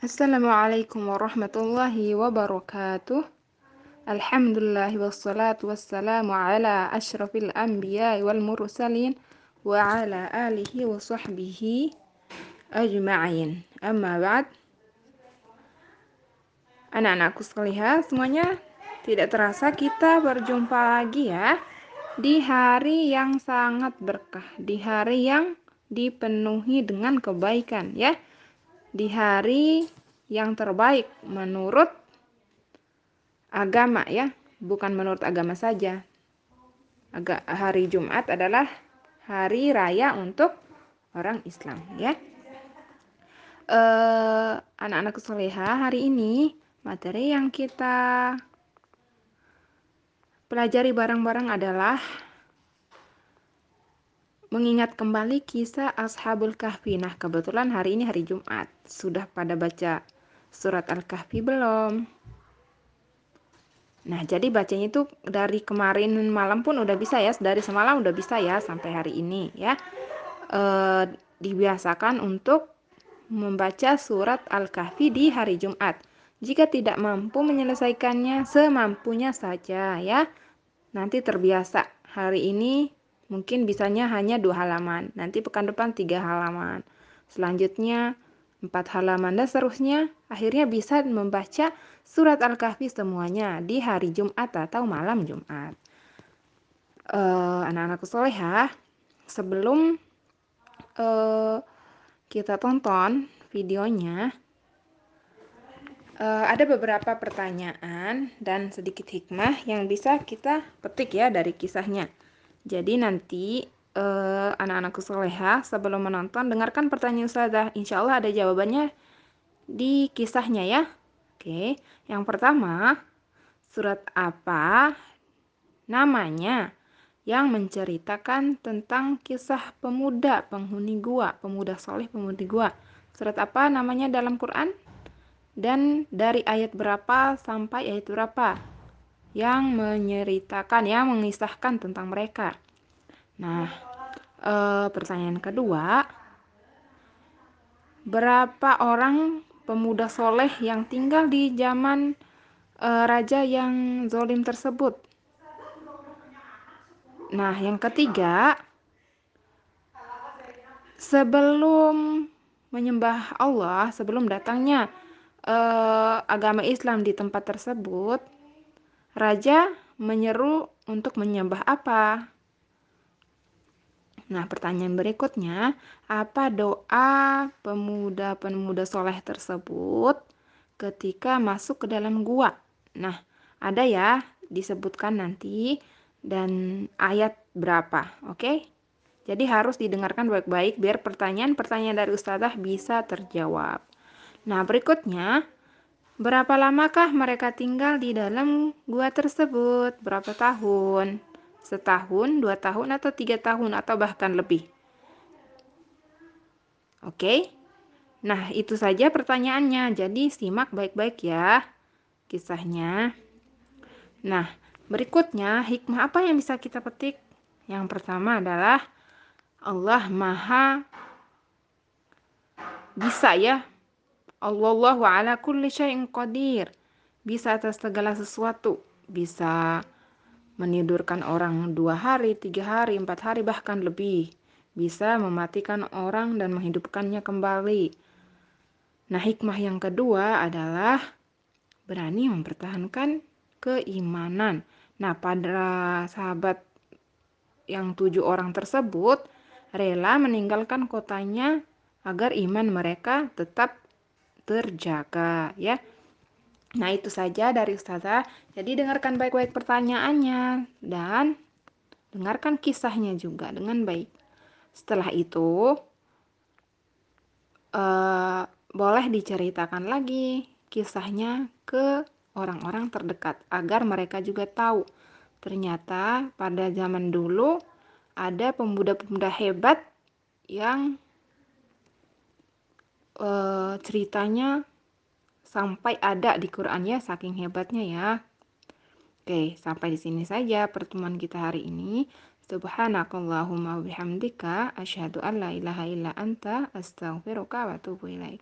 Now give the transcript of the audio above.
Assalamualaikum warahmatullahi wabarakatuh. Alhamdulillah wassalatu wassalamu ala ashrafil anbiya wal mursalin wa ala alihi wa sahbihi ajma'in. Amma ba'd. Anak-anakku sekalian, semuanya tidak terasa kita berjumpa lagi ya di hari yang sangat berkah, di hari yang dipenuhi dengan kebaikan ya. Di hari yang terbaik menurut agama ya, bukan menurut agama saja. Agak hari Jumat adalah hari raya untuk orang Islam ya. Eh, anak-anak soleha hari ini materi yang kita pelajari bareng-bareng adalah mengingat kembali kisah Ashabul Kahfi. Nah, kebetulan hari ini hari Jumat. Sudah pada baca surat Al-Kahfi belum? Nah, jadi bacanya itu dari kemarin malam pun udah bisa ya, dari semalam udah bisa ya sampai hari ini ya. E, dibiasakan untuk membaca surat Al-Kahfi di hari Jumat. Jika tidak mampu menyelesaikannya semampunya saja ya. Nanti terbiasa. Hari ini mungkin bisanya hanya dua halaman, nanti pekan depan tiga halaman, selanjutnya empat halaman dan seterusnya. Akhirnya bisa membaca surat Al-Kahfi semuanya di hari Jumat atau malam Jumat. Uh, anak-anakku soleha, sebelum uh, kita tonton videonya, uh, ada beberapa pertanyaan dan sedikit hikmah yang bisa kita petik ya dari kisahnya. Jadi nanti uh, anak-anakku soleha sebelum menonton dengarkan pertanyaan Ustazah. Insya Allah ada jawabannya di kisahnya ya. Oke, yang pertama surat apa namanya yang menceritakan tentang kisah pemuda penghuni gua, pemuda soleh penghuni gua. Surat apa namanya dalam Quran? Dan dari ayat berapa sampai ayat berapa? Yang menceritakan, yang mengisahkan tentang mereka. Nah, e, pertanyaan kedua, berapa orang pemuda soleh yang tinggal di zaman e, raja yang zolim tersebut? Nah, yang ketiga, sebelum menyembah Allah, sebelum datangnya e, agama Islam di tempat tersebut, Raja menyeru untuk menyembah apa? Nah, pertanyaan berikutnya, apa doa pemuda-pemuda soleh tersebut ketika masuk ke dalam gua? Nah, ada ya, disebutkan nanti dan ayat berapa, oke? Jadi harus didengarkan baik-baik biar pertanyaan-pertanyaan dari ustazah bisa terjawab. Nah, berikutnya, Berapa lamakah mereka tinggal di dalam gua tersebut? Berapa tahun? Setahun, dua tahun, atau tiga tahun, atau bahkan lebih? Oke, nah itu saja pertanyaannya. Jadi simak baik-baik ya kisahnya. Nah, berikutnya hikmah apa yang bisa kita petik? Yang pertama adalah Allah Maha bisa ya Allahu ala kulli syai'in qadir. Bisa atas segala sesuatu. Bisa menidurkan orang dua hari, tiga hari, empat hari, bahkan lebih. Bisa mematikan orang dan menghidupkannya kembali. Nah, hikmah yang kedua adalah berani mempertahankan keimanan. Nah, pada sahabat yang tujuh orang tersebut rela meninggalkan kotanya agar iman mereka tetap terjaga ya. Nah, itu saja dari Ustazah. Jadi dengarkan baik-baik pertanyaannya dan dengarkan kisahnya juga dengan baik. Setelah itu uh, boleh diceritakan lagi kisahnya ke orang-orang terdekat agar mereka juga tahu ternyata pada zaman dulu ada pemuda-pemuda hebat yang e, ceritanya sampai ada di Quran ya, saking hebatnya ya. Oke, sampai di sini saja pertemuan kita hari ini. Subhanakallahumma bihamdika asyhadu an la ilaha illa anta astaghfiruka wa atubu ilaik.